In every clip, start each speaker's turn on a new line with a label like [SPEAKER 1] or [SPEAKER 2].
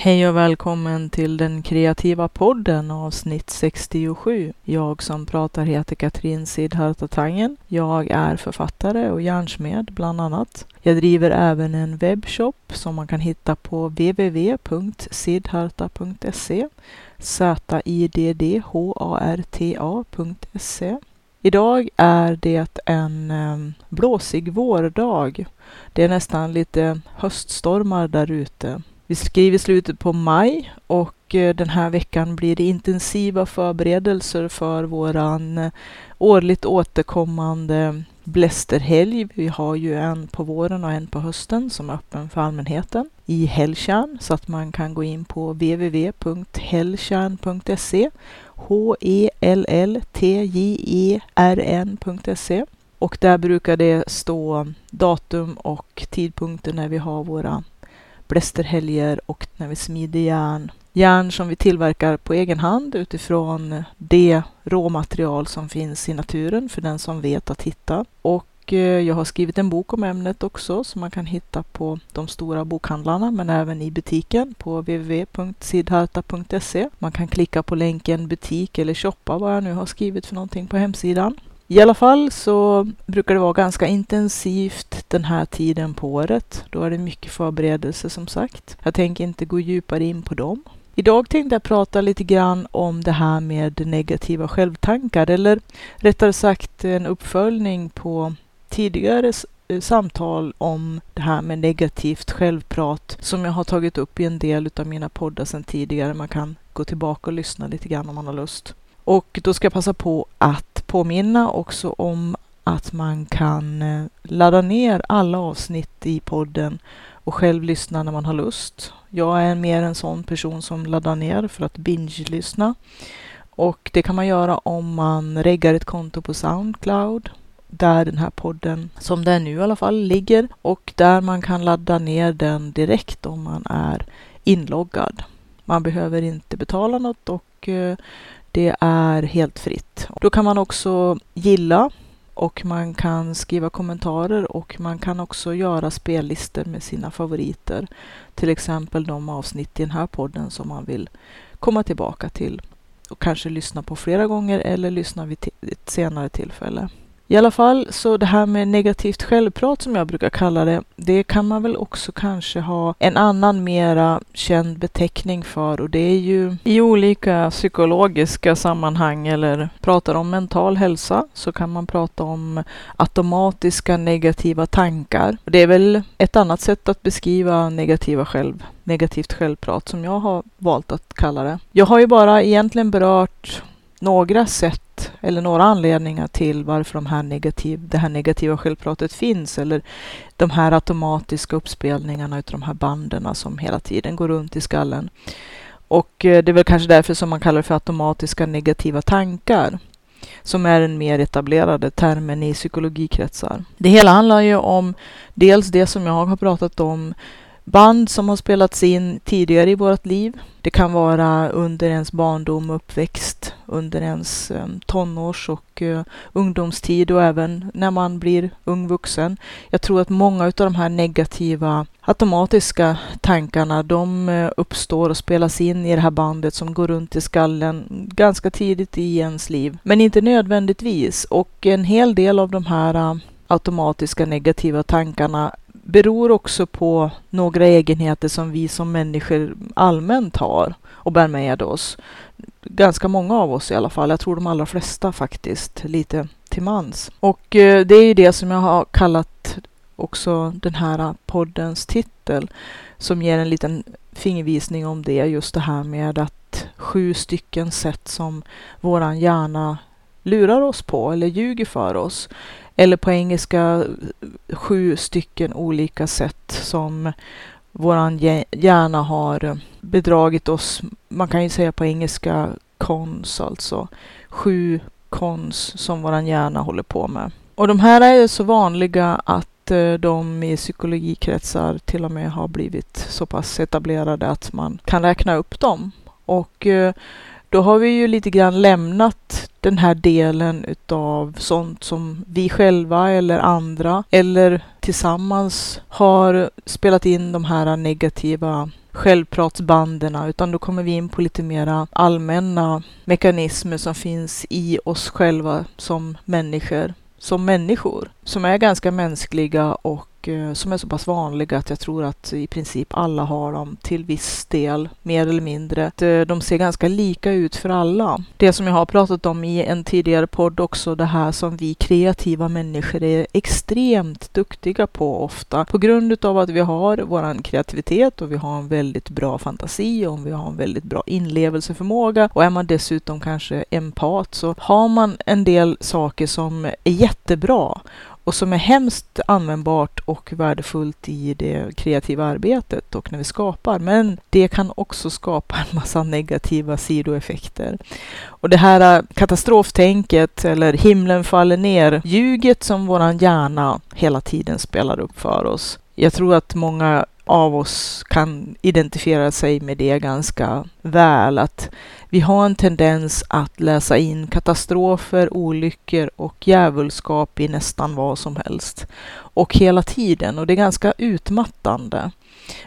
[SPEAKER 1] Hej och välkommen till den kreativa podden avsnitt 67. Jag som pratar heter Katrin Sidharta Tangen. Jag är författare och järnsmed bland annat. Jag driver även en webbshop som man kan hitta på www.sidharta.se Z-I-D-D-H-A-R-T-A.se Idag är det en ehm, blåsig vårdag. Det är nästan lite höststormar där ute. Vi skriver slutet på maj och eh, den här veckan blir det intensiva förberedelser för våran eh, årligt återkommande blästerhelg. Vi har ju en på våren och en på hösten som är öppen för allmänheten i Helltjärn så att man kan gå in på www.helltjärn.se H-E-L-L-T-J-E-R-N.se och där brukar det stå datum och tidpunkter när vi har våra blästerhelger och när vi smider järn. Järn som vi tillverkar på egen hand utifrån det råmaterial som finns i naturen för den som vet att hitta. Och eh, jag har skrivit en bok om ämnet också som man kan hitta på de stora bokhandlarna men även i butiken på www.sidharta.se. Man kan klicka på länken butik eller shoppa vad jag nu har skrivit för någonting på hemsidan. I alla fall så brukar det vara ganska intensivt den här tiden på året. Då är det mycket förberedelse som sagt. Jag tänker inte gå djupare in på dem. Idag tänkte jag prata lite grann om det här med negativa självtankar eller rättare sagt en uppföljning på tidigare eh, samtal om det här med negativt självprat som jag har tagit upp i en del av mina poddar sedan tidigare. Man kan gå tillbaka och lyssna lite grann om man har lust. Och då ska jag passa på att påminna också om att man kan eh, ladda ner alla avsnitt i podden och själv lyssna när man har lust. Jag är mer en sån person som laddar ner för att binge-lyssna. Och det kan man göra om man reggar ett konto på Soundcloud där den här podden, som den nu i alla fall, ligger och där man kan ladda ner den direkt om man är inloggad. Man behöver inte betala något och eh, det är helt fritt. Då kan man också gilla och man kan skriva kommentarer och man kan också göra spellistor med sina favoriter. Till exempel de avsnitt i den här podden som man vill komma tillbaka till och kanske lyssna på flera gånger eller lyssna vid ett senare tillfälle. I alla fall, så det här med negativt självprat som jag brukar kalla det, det kan man väl också kanske ha en annan mera känd beteckning för och det är ju i olika psykologiska sammanhang eller pratar om mental hälsa så kan man prata om automatiska negativa tankar. Det är väl ett annat sätt att beskriva negativa själv, negativt självprat som jag har valt att kalla det. Jag har ju bara egentligen berört några sätt eller några anledningar till varför de här negativ, det här negativa självpratet finns eller de här automatiska uppspelningarna utav de här banden som hela tiden går runt i skallen. Och eh, det är väl kanske därför som man kallar det för automatiska negativa tankar som är den mer etablerade termen i psykologikretsar. Det hela handlar ju om dels det som jag har pratat om band som har spelats in tidigare i vårt liv. Det kan vara under ens barndom och uppväxt, under ens ehm, tonårs och eh, ungdomstid och även när man blir ung vuxen. Jag tror att många av de här negativa automatiska tankarna, de eh, uppstår och spelas in i det här bandet som går runt i skallen ganska tidigt i ens liv. Men inte nödvändigtvis och en hel del av de här eh, automatiska negativa tankarna beror också på några egenheter som vi som människor allmänt har och bär med oss. Ganska många av oss i alla fall. Jag tror de allra flesta faktiskt, lite till mans. Och eh, det är ju det som jag har kallat också den här poddens titel som ger en liten fingervisning om det, just det här med att sju stycken sätt som våran hjärna lurar oss på eller ljuger för oss eller på engelska sju stycken olika sätt som våran hjärna har bedragit oss. Man kan ju säga på engelska cons, alltså sju cons som våran hjärna håller på med. Och de här är så vanliga att eh, de i psykologikretsar till och med har blivit så pass etablerade att man kan räkna upp dem. Och eh, då har vi ju lite grann lämnat den här delen utav sånt som vi själva eller andra eller tillsammans har spelat in de här negativa självpratsbanden. Utan då kommer vi in på lite mera allmänna mekanismer som finns i oss själva som människor, som människor, som är ganska mänskliga och Eh, som är så pass vanliga att jag tror att i princip alla har dem till viss del, mer eller mindre. Eh, de ser ganska lika ut för alla. Det som jag har pratat om i en tidigare podd också, det här som vi kreativa människor är extremt duktiga på ofta. På grund av att vi har vår kreativitet och vi har en väldigt bra fantasi och vi har en väldigt bra inlevelseförmåga och är man dessutom kanske empat så har man en del saker som är jättebra och som är hemskt användbart och värdefullt i det kreativa arbetet och när vi skapar. Men det kan också skapa en massa negativa sidoeffekter. Och det här äh, katastroftänket eller himlen faller ner, ljuget som våran hjärna hela tiden spelar upp för oss. Jag tror att många av oss kan identifiera sig med det ganska väl. Att vi har en tendens att läsa in katastrofer, olyckor och djävulskap i nästan vad som helst. Och hela tiden. Och det är ganska utmattande.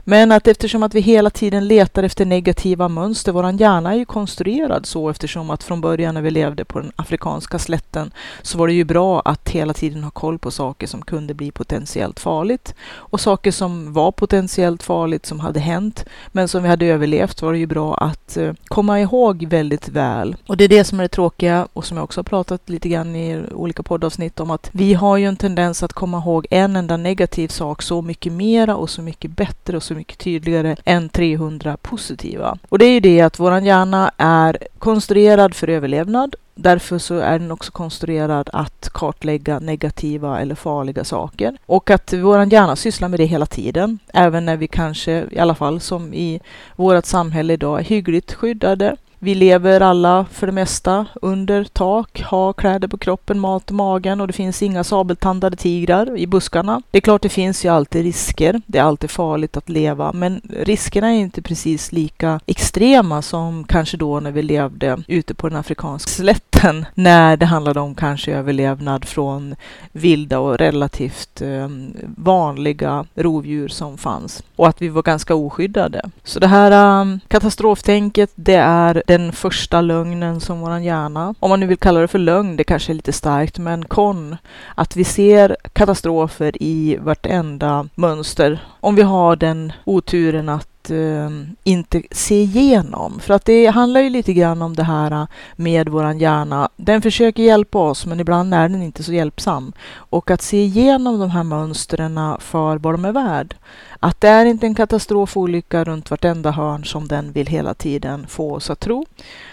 [SPEAKER 1] Men att eftersom att vi hela tiden letar efter negativa mönster, våran hjärna är ju konstruerad så eftersom att från början när vi levde på den afrikanska slätten så var det ju bra att hela tiden ha koll på saker som kunde bli potentiellt farligt och saker som var potentiellt farligt som hade hänt men som vi hade överlevt var det ju bra att eh, komma ihåg väldigt väl. Och det är det som är det tråkiga och som jag också har pratat lite grann i olika poddavsnitt om att vi har ju en tendens att komma ihåg en enda negativ sak så mycket mera och så mycket bättre bättre och så mycket tydligare än 300 positiva. Och det är ju det att våran hjärna är konstruerad för överlevnad Därför så är den också konstruerad att kartlägga negativa eller farliga saker. Och att vår hjärna sysslar med det hela tiden. Även när vi kanske, i alla fall som i vårt samhälle idag, är hyggligt skyddade. Vi lever alla för det mesta under tak, har kläder på kroppen, mat i magen och det finns inga sabeltandade tigrar i buskarna. Det är klart, det finns ju alltid risker. Det är alltid farligt att leva, men riskerna är inte precis lika extrema som kanske då när vi levde ute på den afrikanska slätten när det handlade om kanske överlevnad från vilda och relativt eh, vanliga rovdjur som fanns och att vi var ganska oskyddade. Så det här eh, katastroftänket, det är den första lögnen som våran hjärna, om man nu vill kalla det för lögn, det kanske är lite starkt, men kon, att vi ser katastrofer i vartenda mönster. Om vi har den oturen att Eh, inte se igenom. För att det handlar ju lite grann om det här med våran hjärna. Den försöker hjälpa oss, men ibland är den inte så hjälpsam. Och att se igenom de här mönstren för vad de är värd. Att det är inte en katastrofolycka runt vartenda hörn som den vill hela tiden få oss att tro.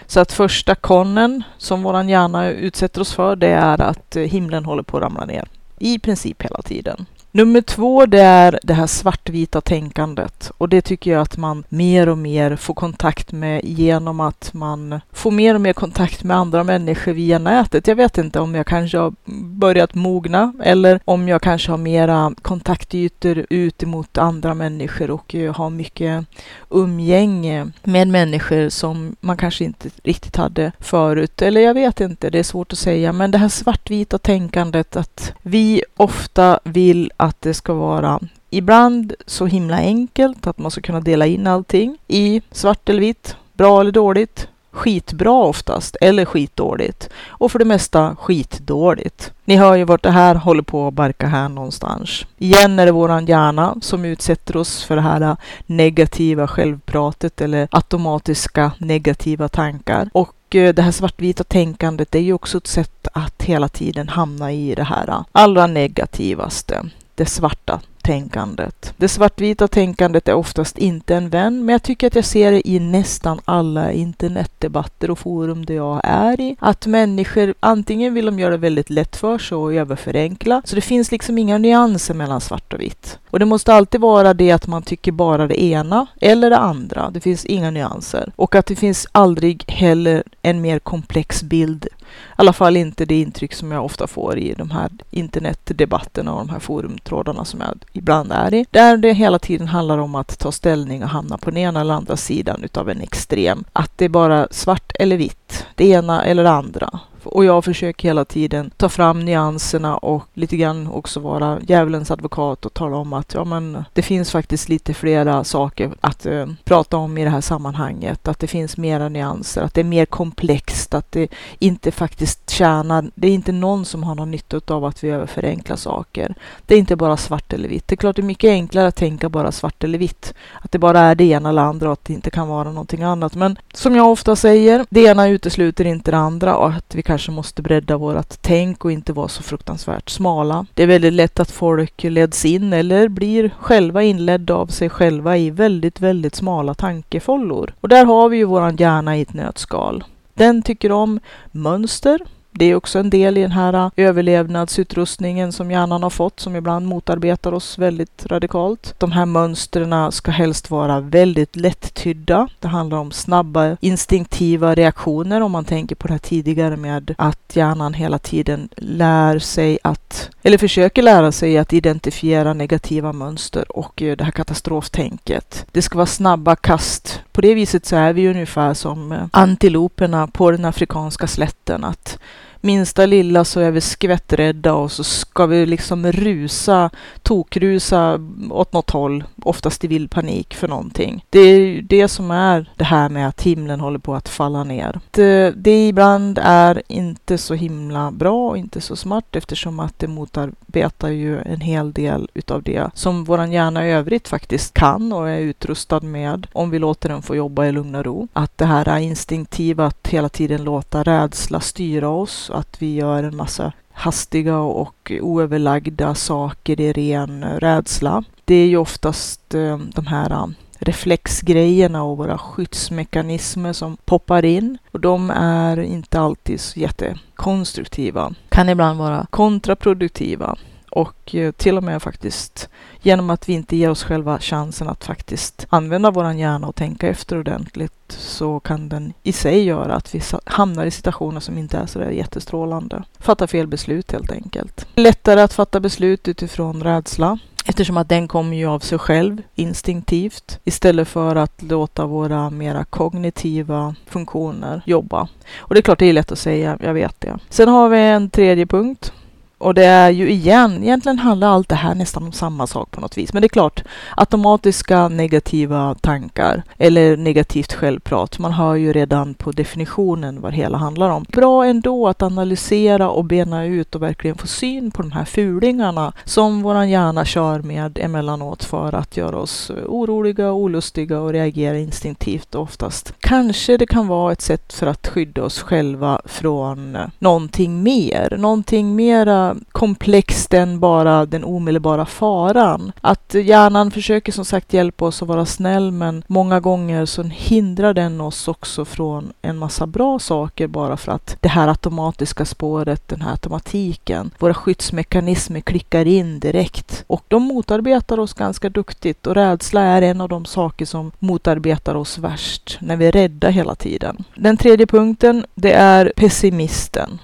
[SPEAKER 1] Så att första konnen som våran hjärna utsätter oss för, det är att eh, himlen håller på att ramla ner. I princip hela tiden. Nummer två, det är det här svartvita tänkandet och det tycker jag att man mer och mer får kontakt med genom att man får mer och mer kontakt med andra människor via nätet. Jag vet inte om jag kanske har börjat mogna eller om jag kanske har mera kontaktytor ut emot andra människor och eh, har mycket umgänge med människor som man kanske inte riktigt hade förut. Eller jag vet inte, det är svårt att säga. Men det här svartvita tänkandet att vi ofta vill att det ska vara ibland så himla enkelt att man ska kunna dela in allting i svart eller vitt, bra eller dåligt, skitbra oftast eller skitdåligt och för det mesta skitdåligt. Ni hör ju vart det här håller på att barka här någonstans. Igen är det våran hjärna som utsätter oss för det här negativa självpratet eller automatiska negativa tankar. Och eh, det här svartvita tänkandet är ju också ett sätt att hela tiden hamna i det här allra negativaste det svarta tänkandet. Det svartvita tänkandet är oftast inte en vän, men jag tycker att jag ser det i nästan alla internetdebatter och forum där jag är i. Att människor, antingen vill de göra det väldigt lätt för sig och överförenkla, så det finns liksom inga nyanser mellan svart och vitt. Och det måste alltid vara det att man tycker bara det ena eller det andra. Det finns inga nyanser. Och att det finns aldrig heller en mer komplex bild i alla fall inte det intryck som jag ofta får i de här internetdebatterna och de här forumtrådarna som jag ibland är i. Där det hela tiden handlar om att ta ställning och hamna på den ena eller andra sidan utav en extrem. Att det är bara svart eller vitt, det ena eller det andra. Och jag försöker hela tiden ta fram nyanserna och lite grann också vara djävulens advokat och tala om att ja, men det finns faktiskt lite flera saker att eh, prata om i det här sammanhanget. Att det finns mera nyanser, att det är mer komplext, att det inte faktiskt tjänar. Det är inte någon som har någon nytta av att vi överförenklar saker. Det är inte bara svart eller vitt. Det är klart det är mycket enklare att tänka bara svart eller vitt. Att det bara är det ena eller andra och att det inte kan vara någonting annat. Men som jag ofta säger, det ena utesluter inte det andra och att vi kanske måste bredda vårt tänk och inte vara så fruktansvärt smala. Det är väldigt lätt att folk leds in eller blir själva inledda av sig själva i väldigt, väldigt smala tankefållor. Och där har vi ju våran hjärna i ett nötskal. Den tycker om mönster, det är också en del i den här äh, överlevnadsutrustningen som hjärnan har fått som ibland motarbetar oss väldigt radikalt. De här mönstren ska helst vara väldigt lättydda. Det handlar om snabba instinktiva reaktioner om man tänker på det här tidigare med att hjärnan hela tiden lär sig att, eller försöker lära sig att identifiera negativa mönster och äh, det här katastroftänket. Det ska vara snabba kast. På det viset så är vi ungefär som äh, antiloperna på den afrikanska slätten. Att minsta lilla så är vi skvätträdda och så ska vi liksom rusa, tokrusa åt något håll, oftast i vild panik för någonting. Det är det som är det här med att himlen håller på att falla ner. Det, det ibland är inte så himla bra och inte så smart eftersom att det motarbetar ju en hel del utav det som våran hjärna i övrigt faktiskt kan och är utrustad med om vi låter den få jobba i lugn och ro. Att det här instinktiva att hela tiden låta rädsla styra oss att vi gör en massa hastiga och oöverlagda saker i ren rädsla. Det är ju oftast eh, de här eh, reflexgrejerna och våra skyddsmekanismer som poppar in. Och de är inte alltid så jättekonstruktiva. Kan ibland vara kontraproduktiva. Och eh, till och med faktiskt genom att vi inte ger oss själva chansen att faktiskt använda våran hjärna och tänka efter ordentligt så kan den i sig göra att vi hamnar i situationer som inte är så där jättestrålande. Fatta fel beslut helt enkelt. Lättare att fatta beslut utifrån rädsla eftersom att den kommer ju av sig själv instinktivt istället för att låta våra mera kognitiva funktioner jobba. Och det är klart det är lätt att säga, jag vet det. Sen har vi en tredje punkt och det är ju igen, egentligen handlar allt det här nästan om samma sak på något vis. Men det är klart, automatiska negativa tankar eller negativt självprat. Man hör ju redan på definitionen vad det hela handlar om. Bra ändå att analysera och bena ut och verkligen få syn på de här fulingarna som våran hjärna kör med emellanåt för att göra oss oroliga, olustiga och reagera instinktivt oftast. Kanske det kan vara ett sätt för att skydda oss själva från någonting mer, någonting mera komplext än bara den omedelbara faran. Att hjärnan försöker som sagt hjälpa oss att vara snäll men många gånger så hindrar den oss också från en massa bra saker bara för att det här automatiska spåret, den här automatiken, våra skyddsmekanismer klickar in direkt och de motarbetar oss ganska duktigt och rädsla är en av de saker som motarbetar oss värst när vi är rädda hela tiden. Den tredje punkten, det är pessimisten.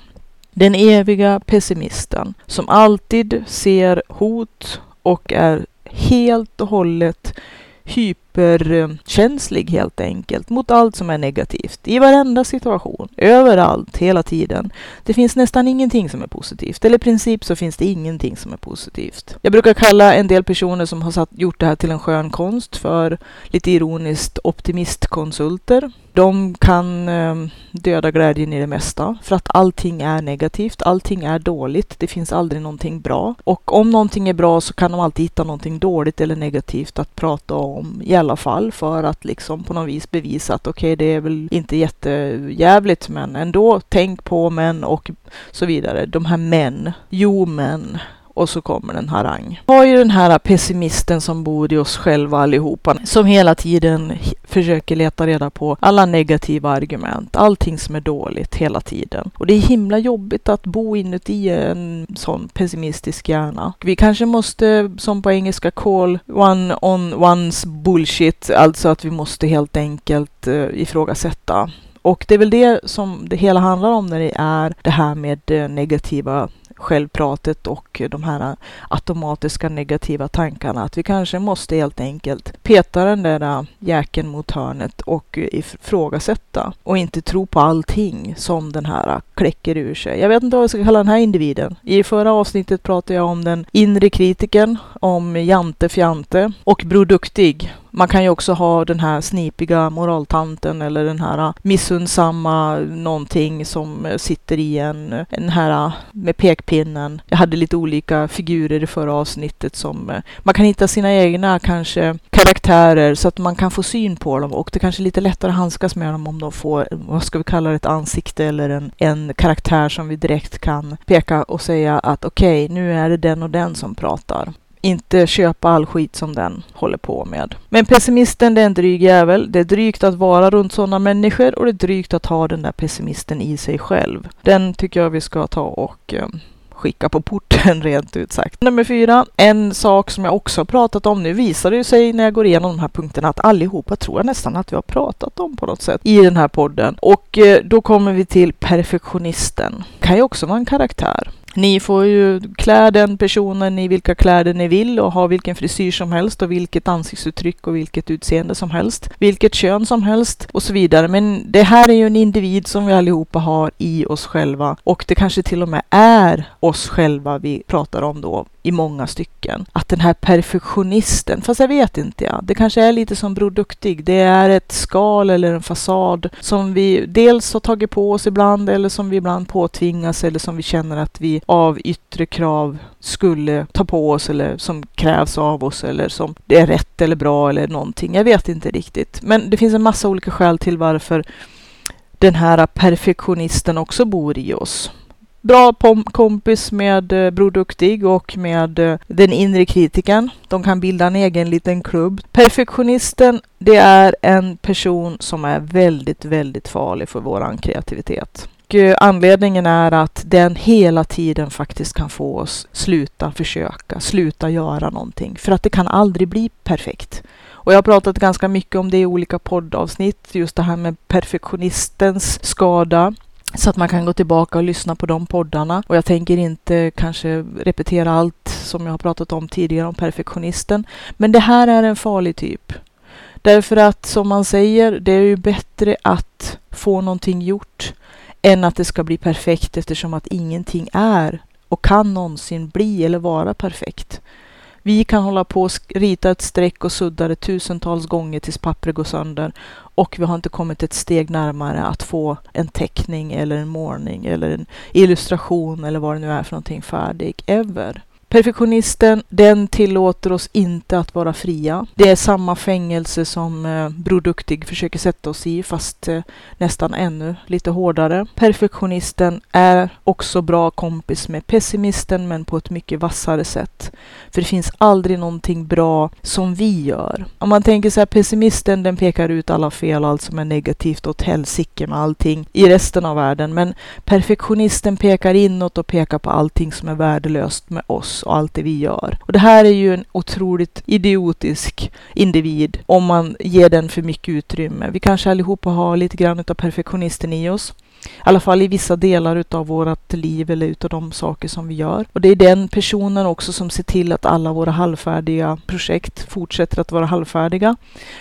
[SPEAKER 1] Den eviga pessimisten som alltid ser hot och är helt och hållet hyperkänslig helt enkelt mot allt som är negativt i varenda situation, överallt, hela tiden. Det finns nästan ingenting som är positivt, eller i princip så finns det ingenting som är positivt. Jag brukar kalla en del personer som har satt, gjort det här till en skön konst för lite ironiskt optimistkonsulter. De kan ehm, döda glädjen i det mesta för att allting är negativt, allting är dåligt, det finns aldrig någonting bra. Och om någonting är bra så kan de alltid hitta någonting dåligt eller negativt att prata om i alla fall för att liksom på något vis bevisa att okej, okay, det är väl inte jättejävligt men ändå, tänk på män och så vidare. De här män, jo men, och så kommer en harang. Vi har ju den här pessimisten som bor i oss själva allihopa, som hela tiden försöker leta reda på alla negativa argument, allting som är dåligt hela tiden. Och det är himla jobbigt att bo inuti en sån pessimistisk hjärna. Vi kanske måste, som på engelska, call one on one's bullshit, alltså att vi måste helt enkelt uh, ifrågasätta och det är väl det som det hela handlar om när det är det här med eh, negativa självpratet och de här automatiska negativa tankarna. Att vi kanske måste helt enkelt peta den där jäkeln mot hörnet och ifrågasätta och inte tro på allting som den här kläcker ur sig. Jag vet inte vad jag ska kalla den här individen. I förra avsnittet pratade jag om den inre kritiken, om Jante Fjante och Bror Duktig man kan ju också ha den här snipiga moraltanten eller den här äh, missundsamma någonting som äh, sitter i en, den här äh, med pekpinnen. Jag hade lite olika figurer i förra avsnittet som man kan hitta sina egna kanske karaktärer så att man kan få syn på dem och det kanske är lite lättare att handskas med dem om de får, vad ska vi kalla det, ett ansikte eller en, en karaktär som vi direkt kan peka och säga att okej, okay, nu är det den och den som pratar inte köpa all skit som den håller på med. Men pessimisten det är en dryg jävel. Det är drygt att vara runt sådana människor och det är drygt att ha den där pessimisten i sig själv. Den tycker jag vi ska ta och eh, skicka på porten rent ut sagt. Nummer fyra, en sak som jag också har pratat om. Nu visar det sig när jag går igenom de här punkterna att allihopa tror jag nästan att vi har pratat om på något sätt i den här podden. Och eh, då kommer vi till perfektionisten. Kan ju också vara en karaktär. Ni får ju klä den personen i vilka kläder ni vill och ha vilken frisyr som helst och vilket ansiktsuttryck och vilket utseende som helst, vilket kön som helst och så vidare. Men det här är ju en individ som vi allihopa har i oss själva och det kanske till och med är oss själva vi pratar om då i många stycken. Att den här perfektionisten, fast jag vet inte jag, det kanske är lite som Bror Duktig. Det är ett skal eller en fasad som vi dels har tagit på oss ibland eller som vi ibland påtvingas eller som vi känner att vi av yttre krav skulle ta på oss eller som krävs av oss eller som det är rätt eller bra eller någonting. Jag vet inte riktigt. Men det finns en massa olika skäl till varför den här perfektionisten också bor i oss bra kompis med eh, Bror Duktig och med eh, den inre kritiken. De kan bilda en egen liten klubb. Perfektionisten, det är en person som är väldigt, väldigt farlig för våran kreativitet. Och eh, anledningen är att den hela tiden faktiskt kan få oss sluta försöka, sluta göra någonting. För att det kan aldrig bli perfekt. Och jag har pratat ganska mycket om det i olika poddavsnitt, just det här med perfektionistens skada. Så att man kan gå tillbaka och lyssna på de poddarna. Och jag tänker inte kanske repetera allt som jag har pratat om tidigare om perfektionisten. Men det här är en farlig typ. Därför att som man säger, det är ju bättre att få någonting gjort än att det ska bli perfekt eftersom att ingenting är och kan någonsin bli eller vara perfekt. Vi kan hålla på och rita ett streck och sudda det tusentals gånger tills pappret går sönder och vi har inte kommit ett steg närmare att få en teckning eller en målning eller en illustration eller vad det nu är för någonting färdig, ever. Perfektionisten, den tillåter oss inte att vara fria. Det är samma fängelse som eh, Bror Duktig försöker sätta oss i, fast eh, nästan ännu lite hårdare. Perfektionisten är också bra kompis med pessimisten, men på ett mycket vassare sätt. För det finns aldrig någonting bra som vi gör. Om man tänker så här, pessimisten den pekar ut alla fel, allt som är negativt åt helsike med allting i resten av världen. Men perfektionisten pekar inåt och pekar på allting som är värdelöst med oss och allt det vi gör. Och det här är ju en otroligt idiotisk individ om man ger den för mycket utrymme. Vi kanske allihopa har lite grann av perfektionisten i oss. I alla fall i vissa delar utav vårt liv eller utav de saker som vi gör. Och det är den personen också som ser till att alla våra halvfärdiga projekt fortsätter att vara halvfärdiga.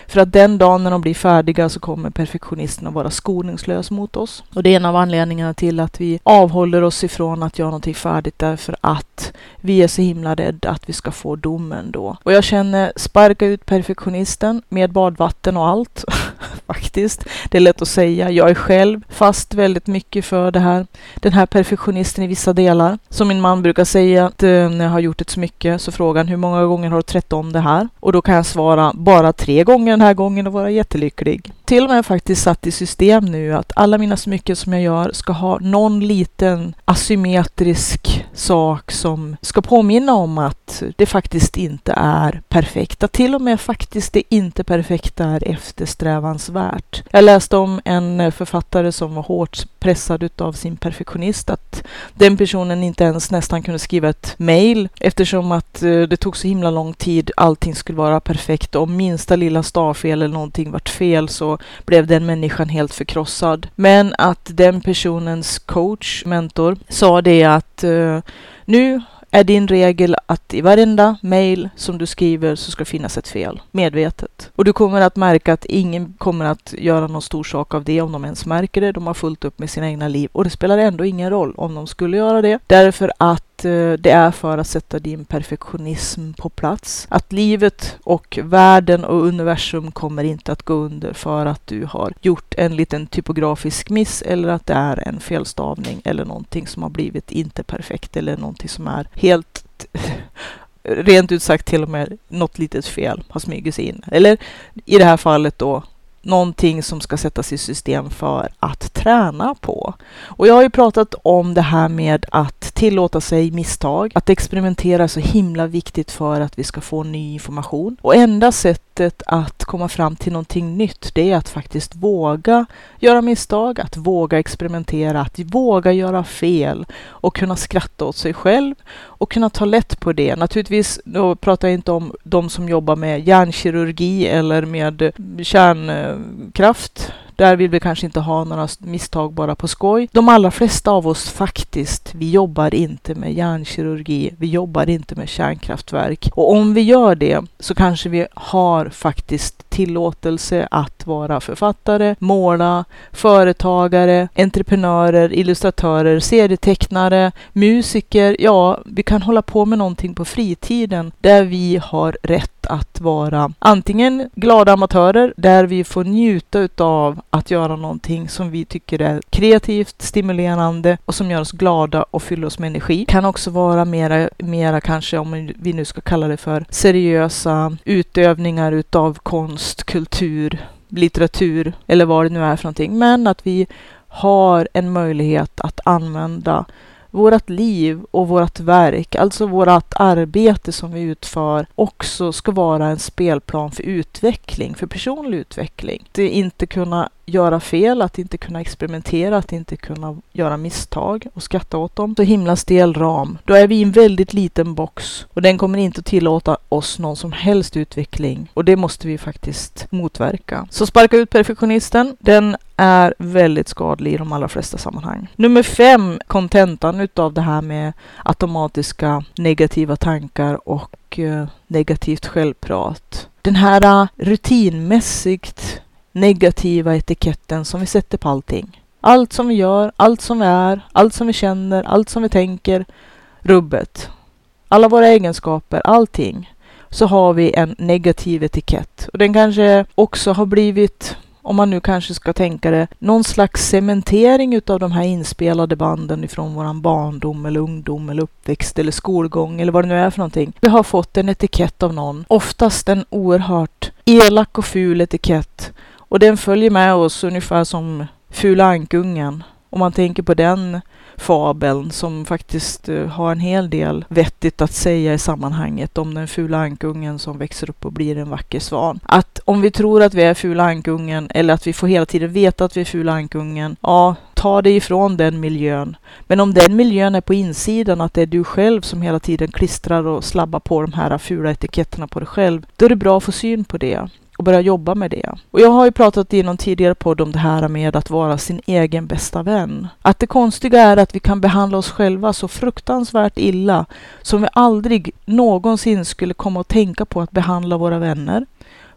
[SPEAKER 1] För att den dagen när de blir färdiga så kommer perfektionisten att vara skoningslös mot oss. Och det är en av anledningarna till att vi avhåller oss ifrån att göra någonting färdigt därför att vi är så himla rädda att vi ska få domen då. Och jag känner sparka ut perfektionisten med badvatten och allt. Faktiskt. Det är lätt att säga. Jag är själv fast väldigt väldigt mycket för det här. Den här perfektionisten i vissa delar. Som min man brukar säga att eh, när jag har gjort ett smycke så frågar han hur många gånger har du trätt om det här? Och då kan jag svara bara tre gånger den här gången och vara jättelycklig. Till och med faktiskt satt i system nu att alla mina smycken som jag gör ska ha någon liten asymmetrisk sak som ska påminna om att det faktiskt inte är perfekt. Att till och med faktiskt det inte perfekta är eftersträvansvärt. Jag läste om en författare som var hårt pressad utav sin perfektionist att den personen inte ens nästan kunde skriva ett mail eftersom att eh, det tog så himla lång tid. Allting skulle vara perfekt. Om minsta lilla stavfel eller någonting vart fel så blev den människan helt förkrossad. Men att den personens coach, mentor, sa det att eh, nu är din regel att i varenda mail som du skriver så ska finnas ett fel, medvetet. Och du kommer att märka att ingen kommer att göra någon stor sak av det om de ens märker det. De har fullt upp med sina egna liv och det spelar ändå ingen roll om de skulle göra det. Därför att Eh, det är för att sätta din perfektionism på plats. Att livet och världen och universum kommer inte att gå under för att du har gjort en liten typografisk miss eller att det är en felstavning eller någonting som har blivit inte perfekt eller någonting som är helt rent ut sagt till och med något litet fel har smugit sig in. Eller i det här fallet då någonting som ska sättas i system för att träna på. Och jag har ju pratat om det här med att tillåta sig misstag. Att experimentera är så himla viktigt för att vi ska få ny information. Och enda sättet att komma fram till någonting nytt, det är att faktiskt våga göra misstag, att våga experimentera, att våga göra fel och kunna skratta åt sig själv och kunna ta lätt på det. Naturligtvis, då pratar jag inte om de som jobbar med hjärnkirurgi eller med kärnkraft där vill vi kanske inte ha några misstag bara på skoj. De allra flesta av oss faktiskt, vi jobbar inte med hjärnkirurgi. Vi jobbar inte med kärnkraftverk. Och om vi gör det så kanske vi har faktiskt tillåtelse att vara författare, måla, företagare, entreprenörer, illustratörer, serietecknare, musiker. Ja, vi kan hålla på med någonting på fritiden där vi har rätt att vara antingen glada amatörer där vi får njuta utav att göra någonting som vi tycker är kreativt, stimulerande och som gör oss glada och fyller oss med energi. Kan också vara mera, mera kanske om vi nu ska kalla det för seriösa utövningar utav konst, kultur, litteratur eller vad det nu är för någonting. Men att vi har en möjlighet att använda vårt liv och vårt verk, alltså vårt arbete som vi utför, också ska vara en spelplan för utveckling, för personlig utveckling. Det inte kunna göra fel, att inte kunna experimentera, att inte kunna göra misstag och skratta åt dem. Så himla stel ram. Då är vi i en väldigt liten box och den kommer inte tillåta oss någon som helst utveckling och det måste vi faktiskt motverka. Så sparka ut perfektionisten. Den är väldigt skadlig i de allra flesta sammanhang. Nummer fem, kontentan utav det här med automatiska negativa tankar och eh, negativt självprat. Den här eh, rutinmässigt negativa etiketten som vi sätter på allting. Allt som vi gör, allt som vi är, allt som vi känner, allt som vi tänker, rubbet. Alla våra egenskaper, allting. Så har vi en negativ etikett. Och den kanske också har blivit om man nu kanske ska tänka det, någon slags cementering utav de här inspelade banden ifrån våran barndom eller ungdom eller uppväxt eller skolgång eller vad det nu är för någonting. Vi har fått en etikett av någon, oftast en oerhört elak och ful etikett och den följer med oss ungefär som Fula ankungen. Om man tänker på den fabeln som faktiskt eh, har en hel del vettigt att säga i sammanhanget om den fula ankungen som växer upp och blir en vacker svan. Att om vi tror att vi är fula ankungen eller att vi får hela tiden veta att vi är fula ankungen, ja, ta dig ifrån den miljön. Men om den miljön är på insidan, att det är du själv som hela tiden klistrar och slabbar på de här fula etiketterna på dig själv, då är det bra att få syn på det och börja jobba med det. Och jag har ju pratat i någon tidigare podd om det här med att vara sin egen bästa vän. Att det konstiga är att vi kan behandla oss själva så fruktansvärt illa som vi aldrig någonsin skulle komma att tänka på att behandla våra vänner.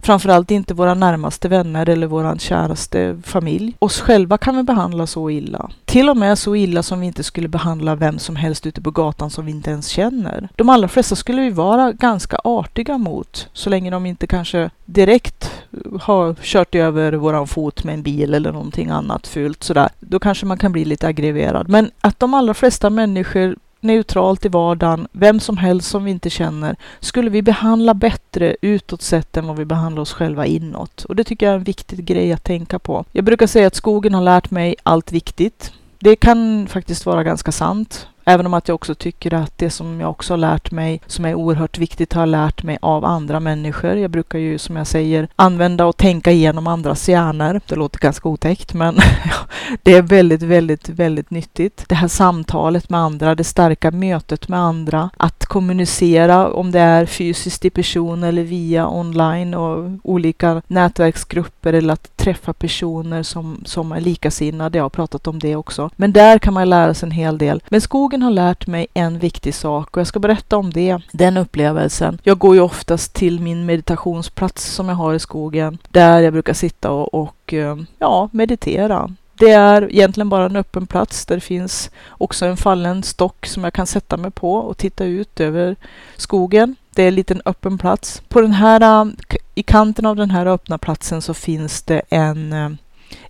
[SPEAKER 1] Framförallt inte våra närmaste vänner eller våran käraste familj. Oss själva kan vi behandla så illa. Till och med så illa som vi inte skulle behandla vem som helst ute på gatan som vi inte ens känner. De allra flesta skulle vi vara ganska artiga mot, så länge de inte kanske direkt eh, har kört över våran fot med en bil eller någonting annat fult sådär. Då kanske man kan bli lite aggreverad. Men att de allra flesta människor neutralt i vardagen, vem som helst som vi inte känner, skulle vi behandla bättre utåt sett än vad vi behandlar oss själva inåt. Och det tycker jag är en viktig grej att tänka på. Jag brukar säga att skogen har lärt mig allt viktigt. Det kan faktiskt vara ganska sant. Även om att jag också tycker att det som jag också har lärt mig, som är oerhört viktigt, har jag lärt mig av andra människor. Jag brukar ju, som jag säger, använda och tänka igenom andras hjärnor. Det låter ganska otäckt, men det är väldigt, väldigt, väldigt nyttigt. Det här samtalet med andra, det starka mötet med andra, att kommunicera om det är fysiskt i person eller via online och olika nätverksgrupper eller att träffa personer som, som är likasinnade. Jag har pratat om det också. Men där kan man lära sig en hel del. Men skogen har lärt mig en viktig sak och jag ska berätta om det, den upplevelsen. Jag går ju oftast till min meditationsplats som jag har i skogen, där jag brukar sitta och, och eh, ja, meditera. Det är egentligen bara en öppen plats där det finns också en fallen stock som jag kan sätta mig på och titta ut över skogen. Det är en liten öppen plats. På den här, eh, i kanten av den här öppna platsen så finns det en eh,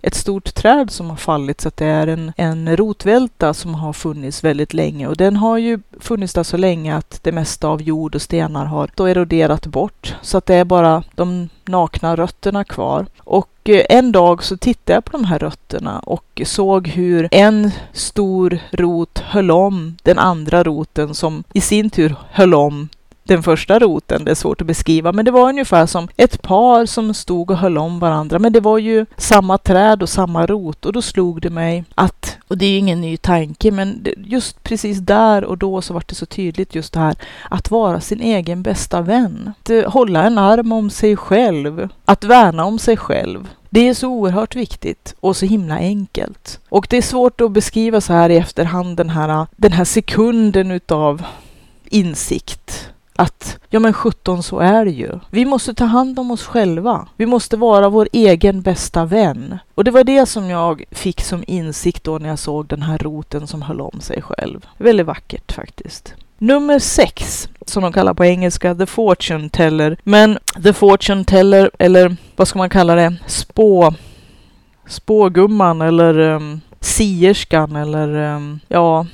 [SPEAKER 1] ett stort träd som har fallit så att det är en, en rotvälta som har funnits väldigt länge och den har ju funnits där så länge att det mesta av jord och stenar har då eroderat bort så att det är bara de nakna rötterna kvar. Och eh, en dag så tittade jag på de här rötterna och såg hur en stor rot höll om den andra roten som i sin tur höll om den första roten. Det är svårt att beskriva, men det var ungefär som ett par som stod och höll om varandra. Men det var ju samma träd och samma rot och då slog det mig att, och det är ju ingen ny tanke, men just precis där och då så var det så tydligt just det här att vara sin egen bästa vän. Att eh, hålla en arm om sig själv, att värna om sig själv. Det är så oerhört viktigt och så himla enkelt. Och det är svårt att beskriva så här i efterhand den här, den här sekunden utav insikt att ja men sjutton så är det ju. Vi måste ta hand om oss själva. Vi måste vara vår egen bästa vän. Och det var det som jag fick som insikt då när jag såg den här roten som höll om sig själv. Väldigt vackert faktiskt. Nummer sex, som de kallar på engelska, The Fortune Teller. Men The Fortune Teller, eller vad ska man kalla det, spå, spågumman eller um, sierskan eller um, ja,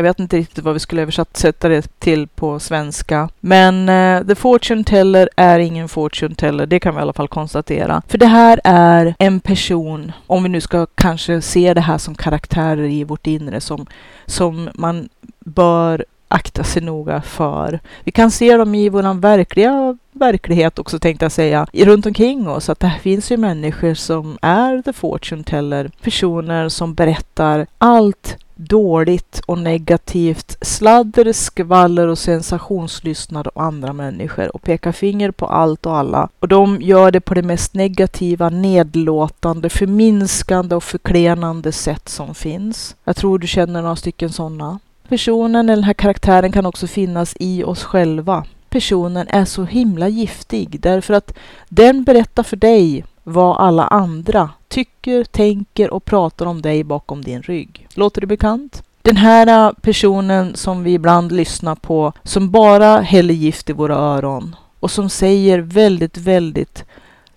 [SPEAKER 1] jag vet inte riktigt vad vi skulle översätta det till på svenska. Men uh, The Fortune Teller är ingen Fortune Teller, det kan vi i alla fall konstatera. För det här är en person, om vi nu ska kanske se det här som karaktärer i vårt inre, som, som man bör akta sig noga för. Vi kan se dem i vår verkliga verklighet också tänkte jag säga, runt omkring oss. Att det finns ju människor som är the fortune teller. Personer som berättar allt dåligt och negativt, sladder, skvaller och sensationslystnad och andra människor och pekar finger på allt och alla. Och de gör det på det mest negativa, nedlåtande, förminskande och förklenande sätt som finns. Jag tror du känner några stycken sådana. Personen eller den här karaktären kan också finnas i oss själva. Personen är så himla giftig därför att den berättar för dig vad alla andra tycker, tänker och pratar om dig bakom din rygg. Låter det bekant? Den här äh, personen som vi ibland lyssnar på, som bara häller gift i våra öron och som säger väldigt, väldigt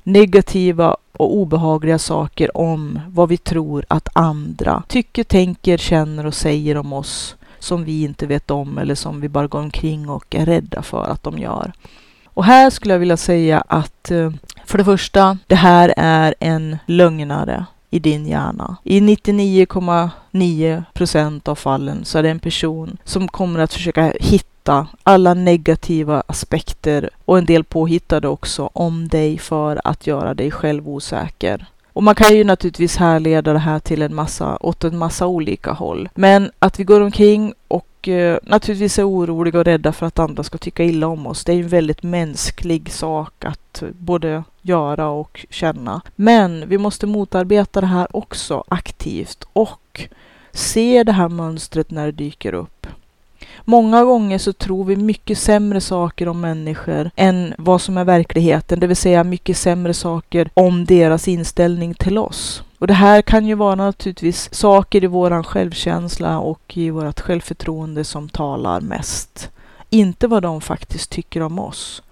[SPEAKER 1] negativa och obehagliga saker om vad vi tror att andra tycker, tänker, känner och säger om oss som vi inte vet om eller som vi bara går omkring och är rädda för att de gör. Och här skulle jag vilja säga att eh, för det första, det här är en lögnare i din hjärna. I 99,9 procent av fallen så är det en person som kommer att försöka hitta alla negativa aspekter och en del påhittade också om dig för att göra dig själv osäker. Och man kan ju naturligtvis härleda det här till en massa, åt en massa olika håll. Men att vi går omkring och eh, naturligtvis är oroliga och rädda för att andra ska tycka illa om oss. Det är ju en väldigt mänsklig sak att både göra och känna. Men vi måste motarbeta det här också aktivt och se det här mönstret när det dyker upp. Många gånger så tror vi mycket sämre saker om människor än vad som är verkligheten, det vill säga mycket sämre saker om deras inställning till oss. Och det här kan ju vara naturligtvis saker i våran självkänsla och i vårt självförtroende som talar mest. Inte vad de faktiskt tycker om oss.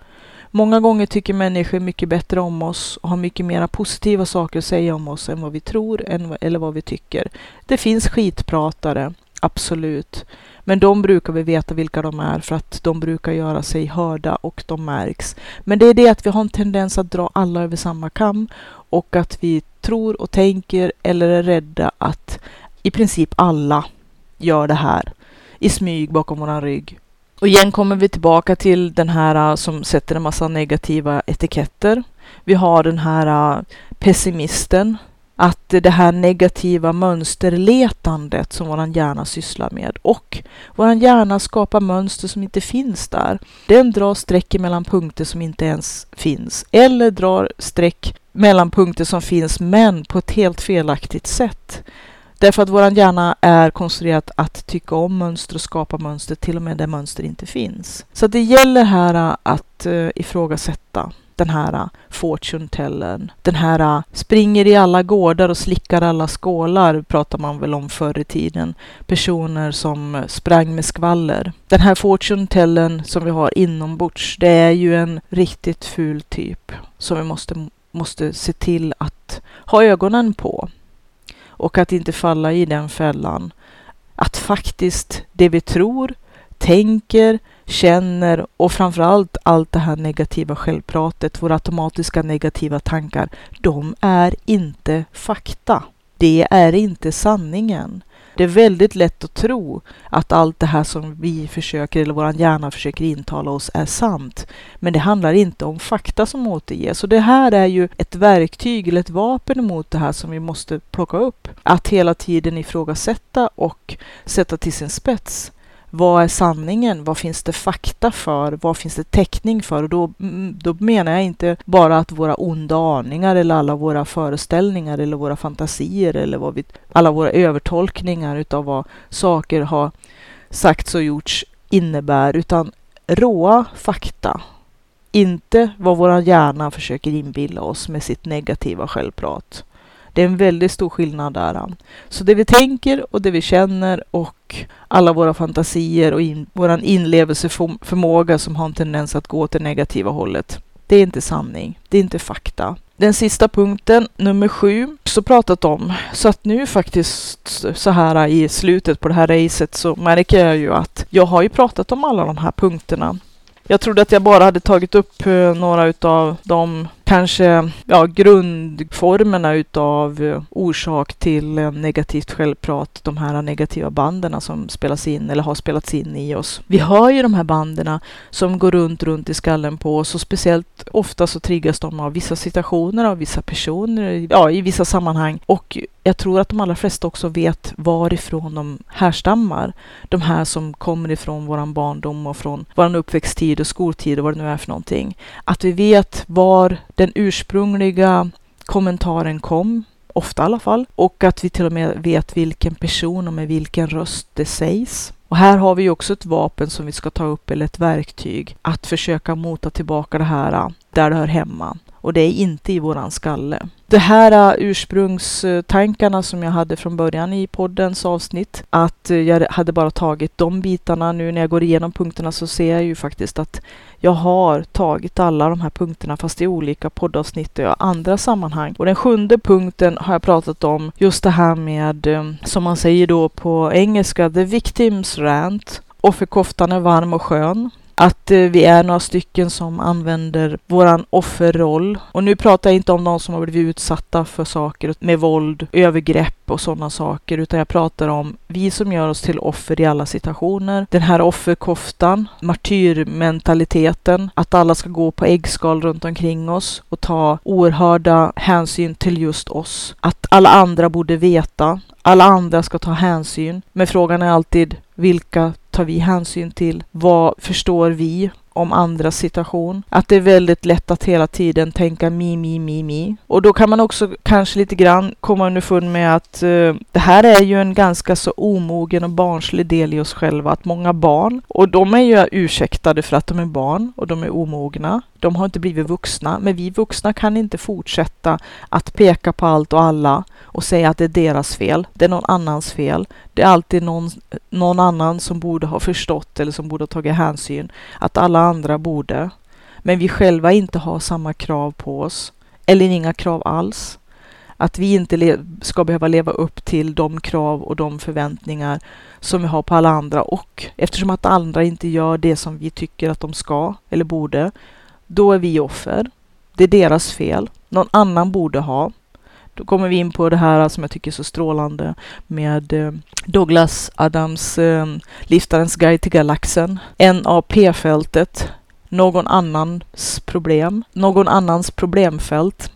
[SPEAKER 1] Många gånger tycker människor mycket bättre om oss och har mycket mera positiva saker att säga om oss än vad vi tror eller vad vi tycker. Det finns skitpratare, absolut. Men de brukar vi veta vilka de är för att de brukar göra sig hörda och de märks. Men det är det att vi har en tendens att dra alla över samma kam och att vi tror och tänker eller är rädda att i princip alla gör det här i smyg bakom våran rygg. Och igen kommer vi tillbaka till den här äh, som sätter en massa negativa etiketter. Vi har den här äh, pessimisten att det här negativa mönsterletandet som våran hjärna sysslar med och våran hjärna skapar mönster som inte finns där. Den drar streck mellan punkter som inte ens finns eller drar streck mellan punkter som finns men på ett helt felaktigt sätt. Därför att våran hjärna är konstruerad att tycka om mönster och skapa mönster till och med där mönster inte finns. Så det gäller här att eh, ifrågasätta den här äh, fortune-tellern. Den här äh, springer i alla gårdar och slickar alla skålar pratar man väl om förr i tiden. Personer som äh, sprang med skvaller. Den här fortune-tellern som vi har inombords, det är ju en riktigt ful typ som vi måste, måste se till att ha ögonen på. Och att inte falla i den fällan. Att faktiskt det vi tror, tänker, känner och framförallt allt det här negativa självpratet, våra automatiska negativa tankar, de är inte fakta. Det är inte sanningen. Det är väldigt lätt att tro att allt det här som vi försöker, eller vår hjärna försöker intala oss är sant. Men det handlar inte om fakta som återges. Och det här är ju ett verktyg eller ett vapen mot det här som vi måste plocka upp. Att hela tiden ifrågasätta och sätta till sin spets vad är sanningen? Vad finns det fakta för? Vad finns det täckning för? Och då, mm, då menar jag inte bara att våra onda aningar eller alla våra föreställningar eller våra fantasier eller vad vi, alla våra övertolkningar utav vad saker har sagts och gjorts innebär, utan råa fakta. Inte vad vår hjärna försöker inbilla oss med sitt negativa självprat. Det är en väldigt stor skillnad där. Så det vi tänker och det vi känner och alla våra fantasier och in, vår inlevelseförmåga som har en tendens att gå åt det negativa hållet. Det är inte sanning. Det är inte fakta. Den sista punkten, nummer sju, så pratat om. Så att nu faktiskt så här i slutet på det här racet så märker jag ju att jag har ju pratat om alla de här punkterna. Jag trodde att jag bara hade tagit upp eh, några utav de kanske ja, grundformerna utav eh, orsak till eh, negativt självprat, de här negativa banden som spelas in eller har spelats in i oss. Vi hör ju de här banden som går runt, runt i skallen på oss och speciellt ofta så triggas de av vissa situationer, av vissa personer, ja, i vissa sammanhang. Och jag tror att de allra flesta också vet varifrån de härstammar. De här som kommer ifrån våran barndom och från vår uppväxttid och skoltid och vad det nu är för någonting. Att vi vet var den ursprungliga kommentaren kom, ofta i alla fall, och att vi till och med vet vilken person och med vilken röst det sägs. Och här har vi också ett vapen som vi ska ta upp, eller ett verktyg, att försöka mota tillbaka det här äh, där det hör hemma. Och det är inte i våran skalle. De här äh, ursprungstankarna som jag hade från början i poddens avsnitt, att äh, jag hade bara tagit de bitarna. Nu när jag går igenom punkterna så ser jag ju faktiskt att jag har tagit alla de här punkterna fast i olika poddavsnitt och andra sammanhang. Och den sjunde punkten har jag pratat om just det här med, äh, som man säger då på engelska, the victims rant. Offerkoftan är varm och skön att eh, vi är några stycken som använder våran offerroll. Och nu pratar jag inte om de som har blivit utsatta för saker med våld, övergrepp och sådana saker, utan jag pratar om vi som gör oss till offer i alla situationer. Den här offerkoftan, martyrmentaliteten, att alla ska gå på äggskal runt omkring oss och ta oerhörda hänsyn till just oss. Att alla andra borde veta, alla andra ska ta hänsyn. Men frågan är alltid vilka tar vi hänsyn till? Vad förstår vi om andras situation? Att det är väldigt lätt att hela tiden tänka mi, mi, mi, mi. Och då kan man också kanske lite grann komma underfund med att uh, det här är ju en ganska så omogen och barnslig del i oss själva. Att många barn, och de är ju ursäktade för att de är barn och de är omogna. De har inte blivit vuxna, men vi vuxna kan inte fortsätta att peka på allt och alla och säga att det är deras fel. Det är någon annans fel. Det är alltid någon, någon annan som borde ha förstått eller som borde ha tagit hänsyn. Att alla andra borde. Men vi själva inte har samma krav på oss. Eller inga krav alls. Att vi inte ska behöva leva upp till de krav och de förväntningar som vi har på alla andra. Och eftersom att andra inte gör det som vi tycker att de ska eller borde, då är vi offer. Det är deras fel. Någon annan borde ha. Då kommer vi in på det här som jag tycker är så strålande med eh, Douglas Adams eh, Liftarens guide till galaxen. NAP-fältet. Någon annans problem. Någon annans problemfält.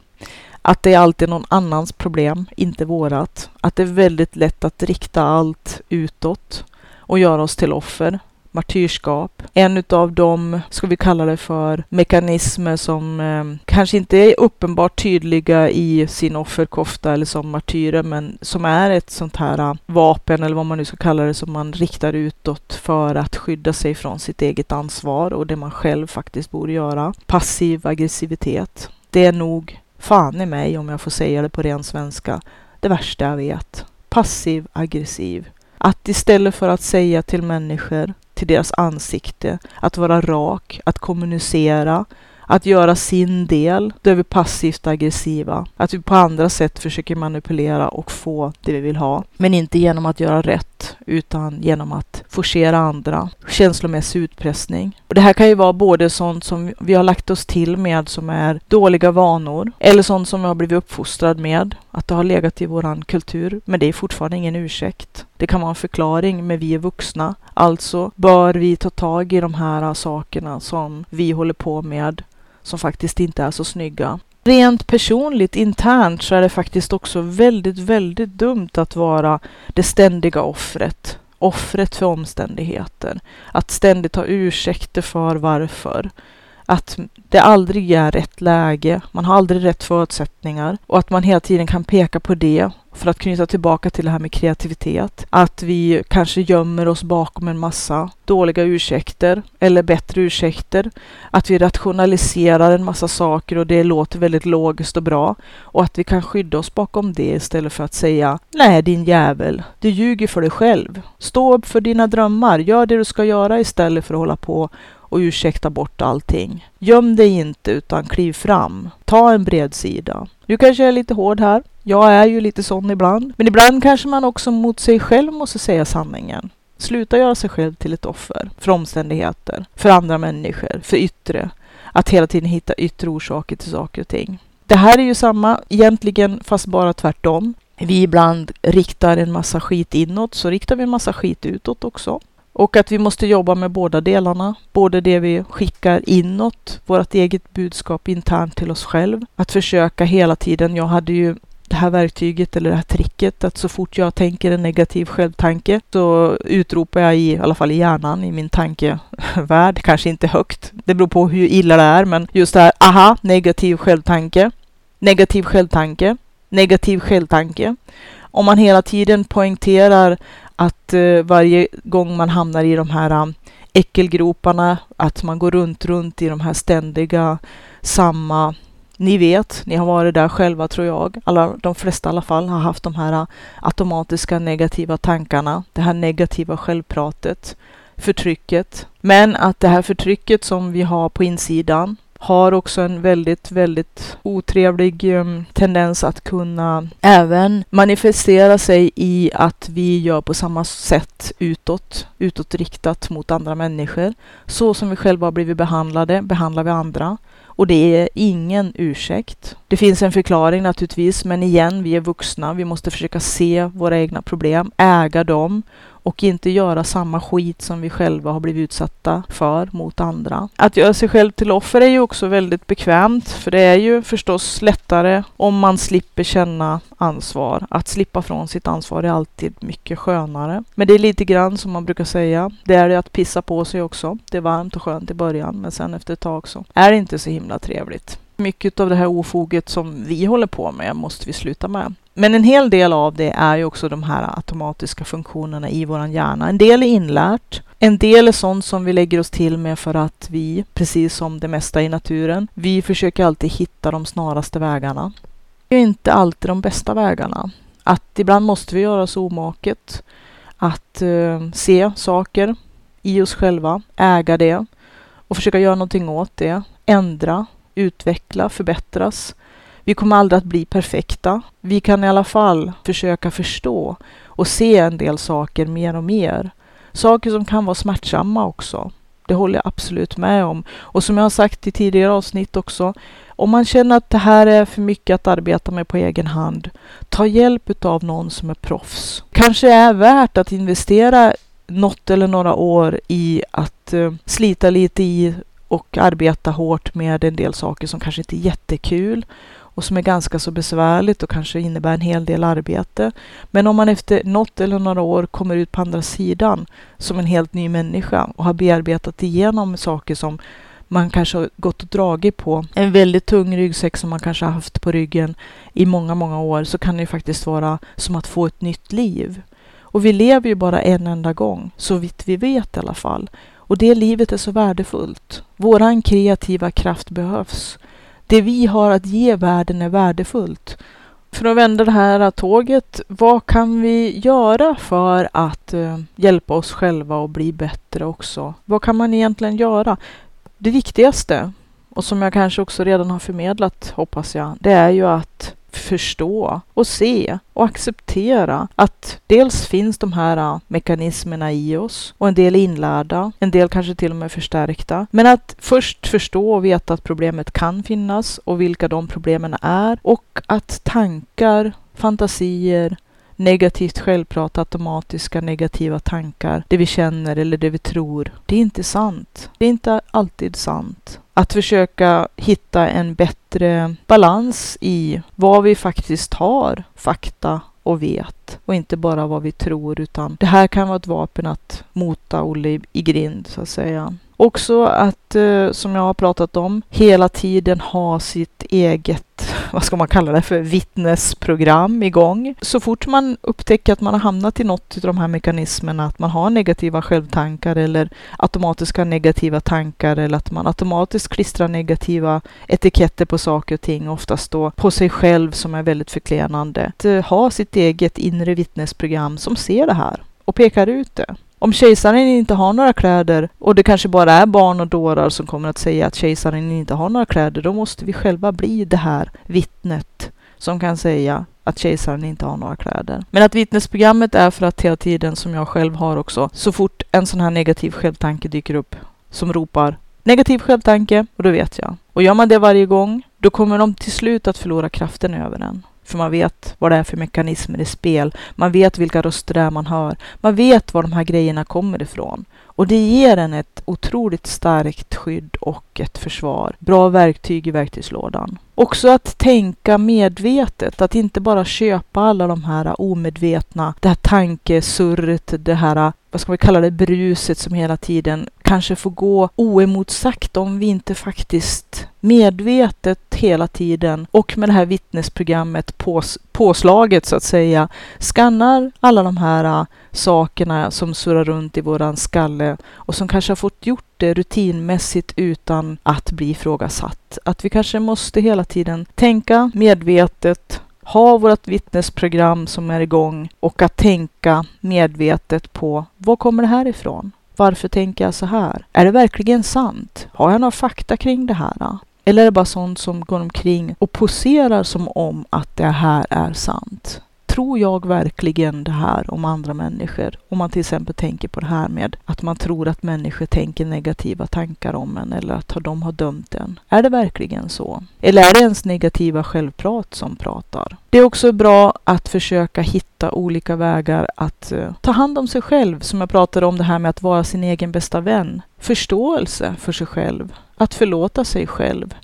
[SPEAKER 1] Att det är alltid någon annans problem, inte vårat. Att det är väldigt lätt att rikta allt utåt och göra oss till offer martyrskap. En utav de, ska vi kalla det för, mekanismer som eh, kanske inte är uppenbart tydliga i sin offerkofta eller som martyrer, men som är ett sånt här eh, vapen eller vad man nu ska kalla det som man riktar utåt för att skydda sig från sitt eget ansvar och det man själv faktiskt borde göra. Passiv aggressivitet. Det är nog fan i mig, om jag får säga det på ren svenska, det värsta jag vet. Passiv aggressiv. Att istället för att säga till människor till deras ansikte, att vara rak, att kommunicera, att göra sin del, då är vi passivt aggressiva. Att vi på andra sätt försöker manipulera och få det vi vill ha. Men inte genom att göra rätt, utan genom att forcera andra. Känslomässig utpressning. Och det här kan ju vara både sånt som vi har lagt oss till med som är dåliga vanor, eller sånt som vi har blivit uppfostrad med, att det har legat i våran kultur. Men det är fortfarande ingen ursäkt. Det kan vara en förklaring, men vi är vuxna. Alltså bör vi ta tag i de här sakerna som vi håller på med som faktiskt inte är så snygga. Rent personligt, internt, så är det faktiskt också väldigt, väldigt dumt att vara det ständiga offret. Offret för omständigheter. Att ständigt ha ursäkter för varför. Att det aldrig är rätt läge, man har aldrig rätt förutsättningar och att man hela tiden kan peka på det för att knyta tillbaka till det här med kreativitet. Att vi kanske gömmer oss bakom en massa dåliga ursäkter eller bättre ursäkter. Att vi rationaliserar en massa saker och det låter väldigt logiskt och bra. Och att vi kan skydda oss bakom det istället för att säga Nej din jävel, du ljuger för dig själv. Stå upp för dina drömmar, gör det du ska göra istället för att hålla på och ursäkta bort allting. Göm dig inte utan kliv fram. Ta en bred sida. Du kanske är lite hård här. Jag är ju lite sån ibland. Men ibland kanske man också mot sig själv måste säga sanningen. Sluta göra sig själv till ett offer för omständigheter, för andra människor, för yttre. Att hela tiden hitta yttre orsaker till saker och ting. Det här är ju samma egentligen, fast bara tvärtom. Vi ibland riktar en massa skit inåt, så riktar vi en massa skit utåt också. Och att vi måste jobba med båda delarna. Både det vi skickar inåt, vårt eget budskap internt till oss själv. Att försöka hela tiden. Jag hade ju det här verktyget eller det här tricket att så fort jag tänker en negativ självtanke så utropar jag i, i alla fall i hjärnan, i min tankevärld, kanske inte högt. Det beror på hur illa det är, men just det här, aha, negativ självtanke, negativ självtanke, negativ självtanke. Om man hela tiden poängterar att eh, varje gång man hamnar i de här um, äckelgroparna, att man går runt, runt i de här ständiga samma ni vet, ni har varit där själva tror jag. Alla, de flesta i alla fall har haft de här uh, automatiska negativa tankarna, det här negativa självpratet, förtrycket. Men att det här förtrycket som vi har på insidan, har också en väldigt, väldigt otrevlig um, tendens att kunna även manifestera sig i att vi gör på samma sätt utåt, utåtriktat mot andra människor. Så som vi själva har blivit behandlade behandlar vi andra. Och det är ingen ursäkt. Det finns en förklaring naturligtvis, men igen, vi är vuxna. Vi måste försöka se våra egna problem, äga dem och inte göra samma skit som vi själva har blivit utsatta för mot andra. Att göra sig själv till offer är ju också väldigt bekvämt, för det är ju förstås lättare om man slipper känna ansvar. Att slippa från sitt ansvar är alltid mycket skönare. Men det är lite grann som man brukar säga, det är det att pissa på sig också. Det är varmt och skönt i början, men sen efter ett tag så är det inte så himla trevligt. Mycket av det här ofoget som vi håller på med måste vi sluta med. Men en hel del av det är ju också de här automatiska funktionerna i vår hjärna. En del är inlärt. En del är sånt som vi lägger oss till med för att vi, precis som det mesta i naturen, vi försöker alltid hitta de snaraste vägarna. Det är inte alltid de bästa vägarna. Att ibland måste vi göra oss omaket. Att uh, se saker i oss själva, äga det och försöka göra någonting åt det. Ändra, utveckla, förbättras. Vi kommer aldrig att bli perfekta. Vi kan i alla fall försöka förstå och se en del saker mer och mer. Saker som kan vara smärtsamma också. Det håller jag absolut med om. Och som jag har sagt i tidigare avsnitt också, Om man känner att det här är för mycket att arbeta med på egen hand, ta hjälp av någon som är proffs. Kanske är värt att investera något eller några år i att eh, slita lite i och arbeta hårt med en del saker som kanske inte är jättekul och som är ganska så besvärligt och kanske innebär en hel del arbete. Men om man efter något eller några år kommer ut på andra sidan som en helt ny människa och har bearbetat igenom saker som man kanske har gått och dragit på, en väldigt tung ryggsäck som man kanske har haft på ryggen i många, många år, så kan det ju faktiskt vara som att få ett nytt liv. Och vi lever ju bara en enda gång, så vitt vi vet i alla fall. Och det livet är så värdefullt. Våran kreativa kraft behövs. Det vi har att ge världen är värdefullt. För att vända det här tåget, vad kan vi göra för att eh, hjälpa oss själva och bli bättre också? Vad kan man egentligen göra? Det viktigaste, och som jag kanske också redan har förmedlat, hoppas jag, det är ju att förstå och se och acceptera att dels finns de här äh, mekanismerna i oss och en del är inlärda, en del kanske till och med förstärkta. Men att först förstå och veta att problemet kan finnas och vilka de problemen är och att tankar, fantasier, negativt självprat, automatiska negativa tankar, det vi känner eller det vi tror. Det är inte sant. Det är inte alltid sant. Att försöka hitta en bättre bättre balans i vad vi faktiskt har, fakta och vet och inte bara vad vi tror utan det här kan vara ett vapen att mota Olle i grind så att säga. Också att, eh, som jag har pratat om, hela tiden ha sitt eget, vad ska man kalla det för, vittnesprogram igång. Så fort man upptäcker att man har hamnat i något av de här mekanismerna, att man har negativa självtankar eller automatiska negativa tankar eller att man automatiskt klistrar negativa etiketter på saker och ting, oftast då på sig själv som är väldigt förklenande. Att eh, ha sitt eget inre vittnesprogram som ser det här och pekar ut det. Om kejsaren inte har några kläder och det kanske bara är barn och dårar som kommer att säga att kejsaren inte har några kläder, då måste vi själva bli det här vittnet som kan säga att kejsaren inte har några kläder. Men att vittnesprogrammet är för att hela tiden, som jag själv har också, så fort en sån här negativ självtanke dyker upp som ropar negativ självtanke, och då vet jag. Och gör man det varje gång, då kommer de till slut att förlora kraften över en. För man vet vad det är för mekanismer i spel. Man vet vilka röster det är man hör. Man vet var de här grejerna kommer ifrån. Och det ger en ett otroligt starkt skydd och ett försvar. Bra verktyg i verktygslådan. Också att tänka medvetet, att inte bara köpa alla de här omedvetna, det här tankesurret, det här, vad ska vi kalla det, bruset som hela tiden kanske får gå oemotsagt om vi inte faktiskt medvetet hela tiden och med det här vittnesprogrammet pås, påslaget så att säga skannar alla de här äh, sakerna som surrar runt i våran skalle och som kanske har fått gjort det rutinmässigt utan att bli ifrågasatt. Att vi kanske måste hela tiden tänka medvetet, ha vårt vittnesprogram som är igång och att tänka medvetet på var kommer det här ifrån? Varför tänker jag så här? Är det verkligen sant? Har jag några fakta kring det här? Eller är det bara sånt som går omkring och poserar som om att det här är sant? Tror jag verkligen det här om andra människor? Om man till exempel tänker på det här med att man tror att människor tänker negativa tankar om en eller att de har dömt en. Är det verkligen så? Eller är det ens negativa självprat som pratar? Det är också bra att försöka hitta olika vägar att uh, ta hand om sig själv, som jag pratade om det här med att vara sin egen bästa vän. Förståelse för sig själv, att förlåta sig själv,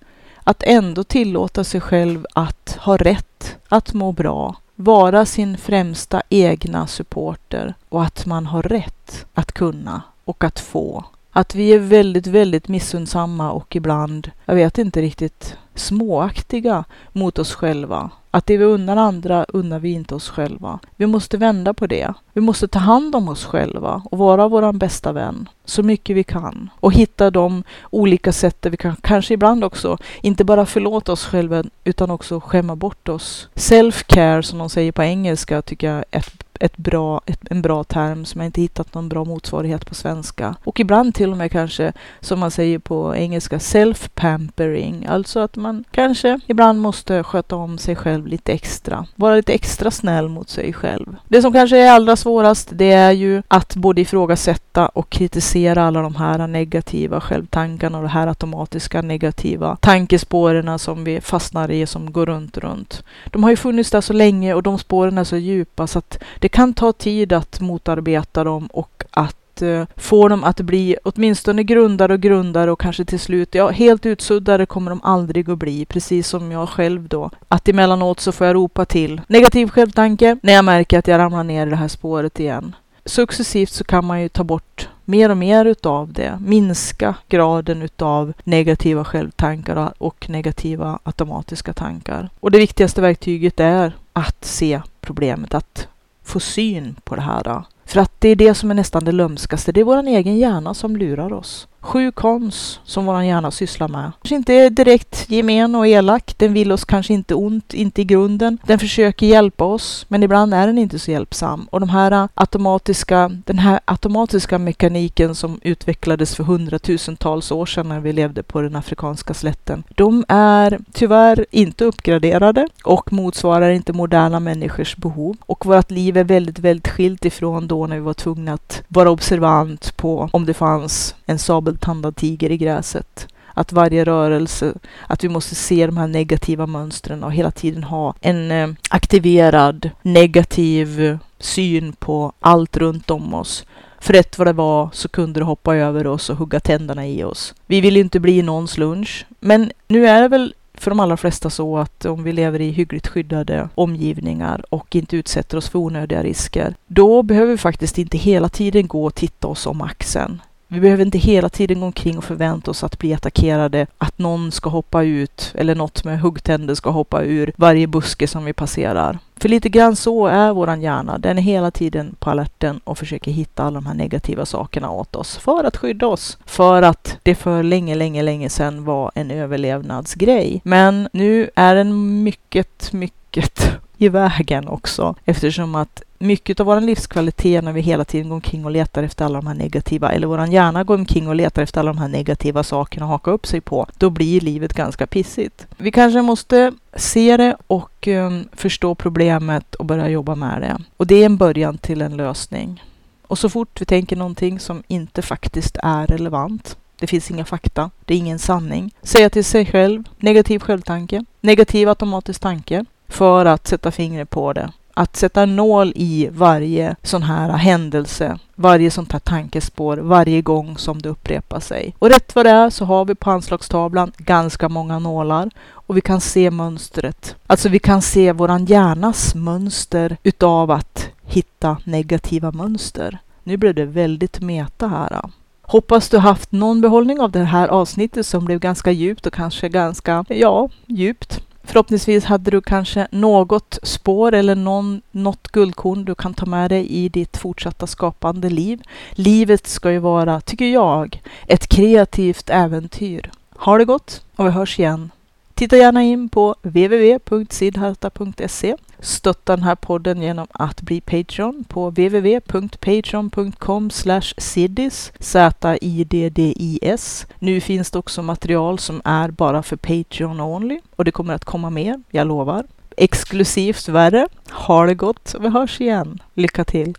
[SPEAKER 1] att ändå tillåta sig själv att ha rätt, att må bra, vara sin främsta egna supporter och att man har rätt att kunna och att få. Att vi är väldigt, väldigt missundsamma och ibland, jag vet inte riktigt, småaktiga mot oss själva. Att det vi unnar andra unnar vi inte oss själva. Vi måste vända på det. Vi måste ta hand om oss själva och vara vår bästa vän så mycket vi kan. Och hitta de olika sätt där vi kan, kanske ibland också, inte bara förlåta oss själva utan också skämma bort oss. Self-care som de säger på engelska tycker jag är ett ett bra, ett, en bra term som jag inte hittat någon bra motsvarighet på svenska. Och ibland till och med kanske, som man säger på engelska, self-pampering. Alltså att man kanske ibland måste sköta om sig själv lite extra. Vara lite extra snäll mot sig själv. Det som kanske är allra svårast, det är ju att både ifrågasätta och kritisera alla de här negativa självtankarna och de här automatiska negativa tankespåren som vi fastnar i som går runt, runt. De har ju funnits där så länge och de spåren är så djupa så att det kan ta tid att motarbeta dem och att Eh, få dem att bli åtminstone grundare och grundare och kanske till slut, ja, helt utsuddade kommer de aldrig att bli, precis som jag själv då. Att emellanåt så får jag ropa till negativ självtanke när jag märker att jag ramlar ner i det här spåret igen. Successivt så kan man ju ta bort mer och mer utav det, minska graden utav negativa självtankar och negativa automatiska tankar. Och det viktigaste verktyget är att se problemet, att få syn på det här. då. För att det är det som är nästan det lömskaste. Det är vår egen hjärna som lurar oss. Sju kons som vår hjärna sysslar med. Kanske inte direkt gemen och elak. Den vill oss kanske inte ont, inte i grunden. Den försöker hjälpa oss, men ibland är den inte så hjälpsam. Och de här automatiska, den här automatiska mekaniken som utvecklades för hundratusentals år sedan när vi levde på den afrikanska slätten. De är tyvärr inte uppgraderade och motsvarar inte moderna människors behov. Och vårt liv är väldigt, väldigt skilt ifrån då när vi var tvungna att vara observant på om det fanns en sabeltandad tiger i gräset. Att varje rörelse, att vi måste se de här negativa mönstren och hela tiden ha en eh, aktiverad negativ syn på allt runt om oss. För rätt vad det var så kunde det hoppa över oss och hugga tänderna i oss. Vi vill inte bli någons lunch. Men nu är det väl för de allra flesta så att om vi lever i hyggligt skyddade omgivningar och inte utsätter oss för onödiga risker, då behöver vi faktiskt inte hela tiden gå och titta oss om axeln. Vi behöver inte hela tiden gå omkring och förvänta oss att bli attackerade, att någon ska hoppa ut eller något med huggtänder ska hoppa ur varje buske som vi passerar. För lite grann så är våran hjärna. Den är hela tiden på alerten och försöker hitta alla de här negativa sakerna åt oss för att skydda oss. För att det för länge, länge, länge sedan var en överlevnadsgrej. Men nu är den mycket, mycket i vägen också eftersom att mycket av vår livskvalitet när vi hela tiden går omkring och letar efter alla de här negativa, eller våran hjärna går omkring och letar efter alla de här negativa sakerna att haka upp sig på, då blir livet ganska pissigt. Vi kanske måste se det och um, förstå problemet och börja jobba med det. Och det är en början till en lösning. Och så fort vi tänker någonting som inte faktiskt är relevant, det finns inga fakta, det är ingen sanning, säga till sig själv negativ självtanke, negativ automatisk tanke, för att sätta fingret på det att sätta en nål i varje sån här händelse, varje sånt här tankespår, varje gång som det upprepar sig. Och rätt vad det är så har vi på anslagstavlan ganska många nålar och vi kan se mönstret. Alltså vi kan se våran hjärnas mönster utav att hitta negativa mönster. Nu blev det väldigt meta här. Hoppas du haft någon behållning av det här avsnittet som blev ganska djupt och kanske ganska, ja, djupt. Förhoppningsvis hade du kanske något spår eller någon, något guldkorn du kan ta med dig i ditt fortsatta skapande liv. Livet ska ju vara, tycker jag, ett kreativt äventyr. Ha det gott och vi hörs igen. Titta gärna in på www.sidharta.se stötta den här podden genom att bli Patreon på www.patreon.com siddis, Z-I-D-D-I-S. Nu finns det också material som är bara för Patreon only och det kommer att komma mer, jag lovar. Exklusivt värre. Ha det gott och vi hörs igen. Lycka till!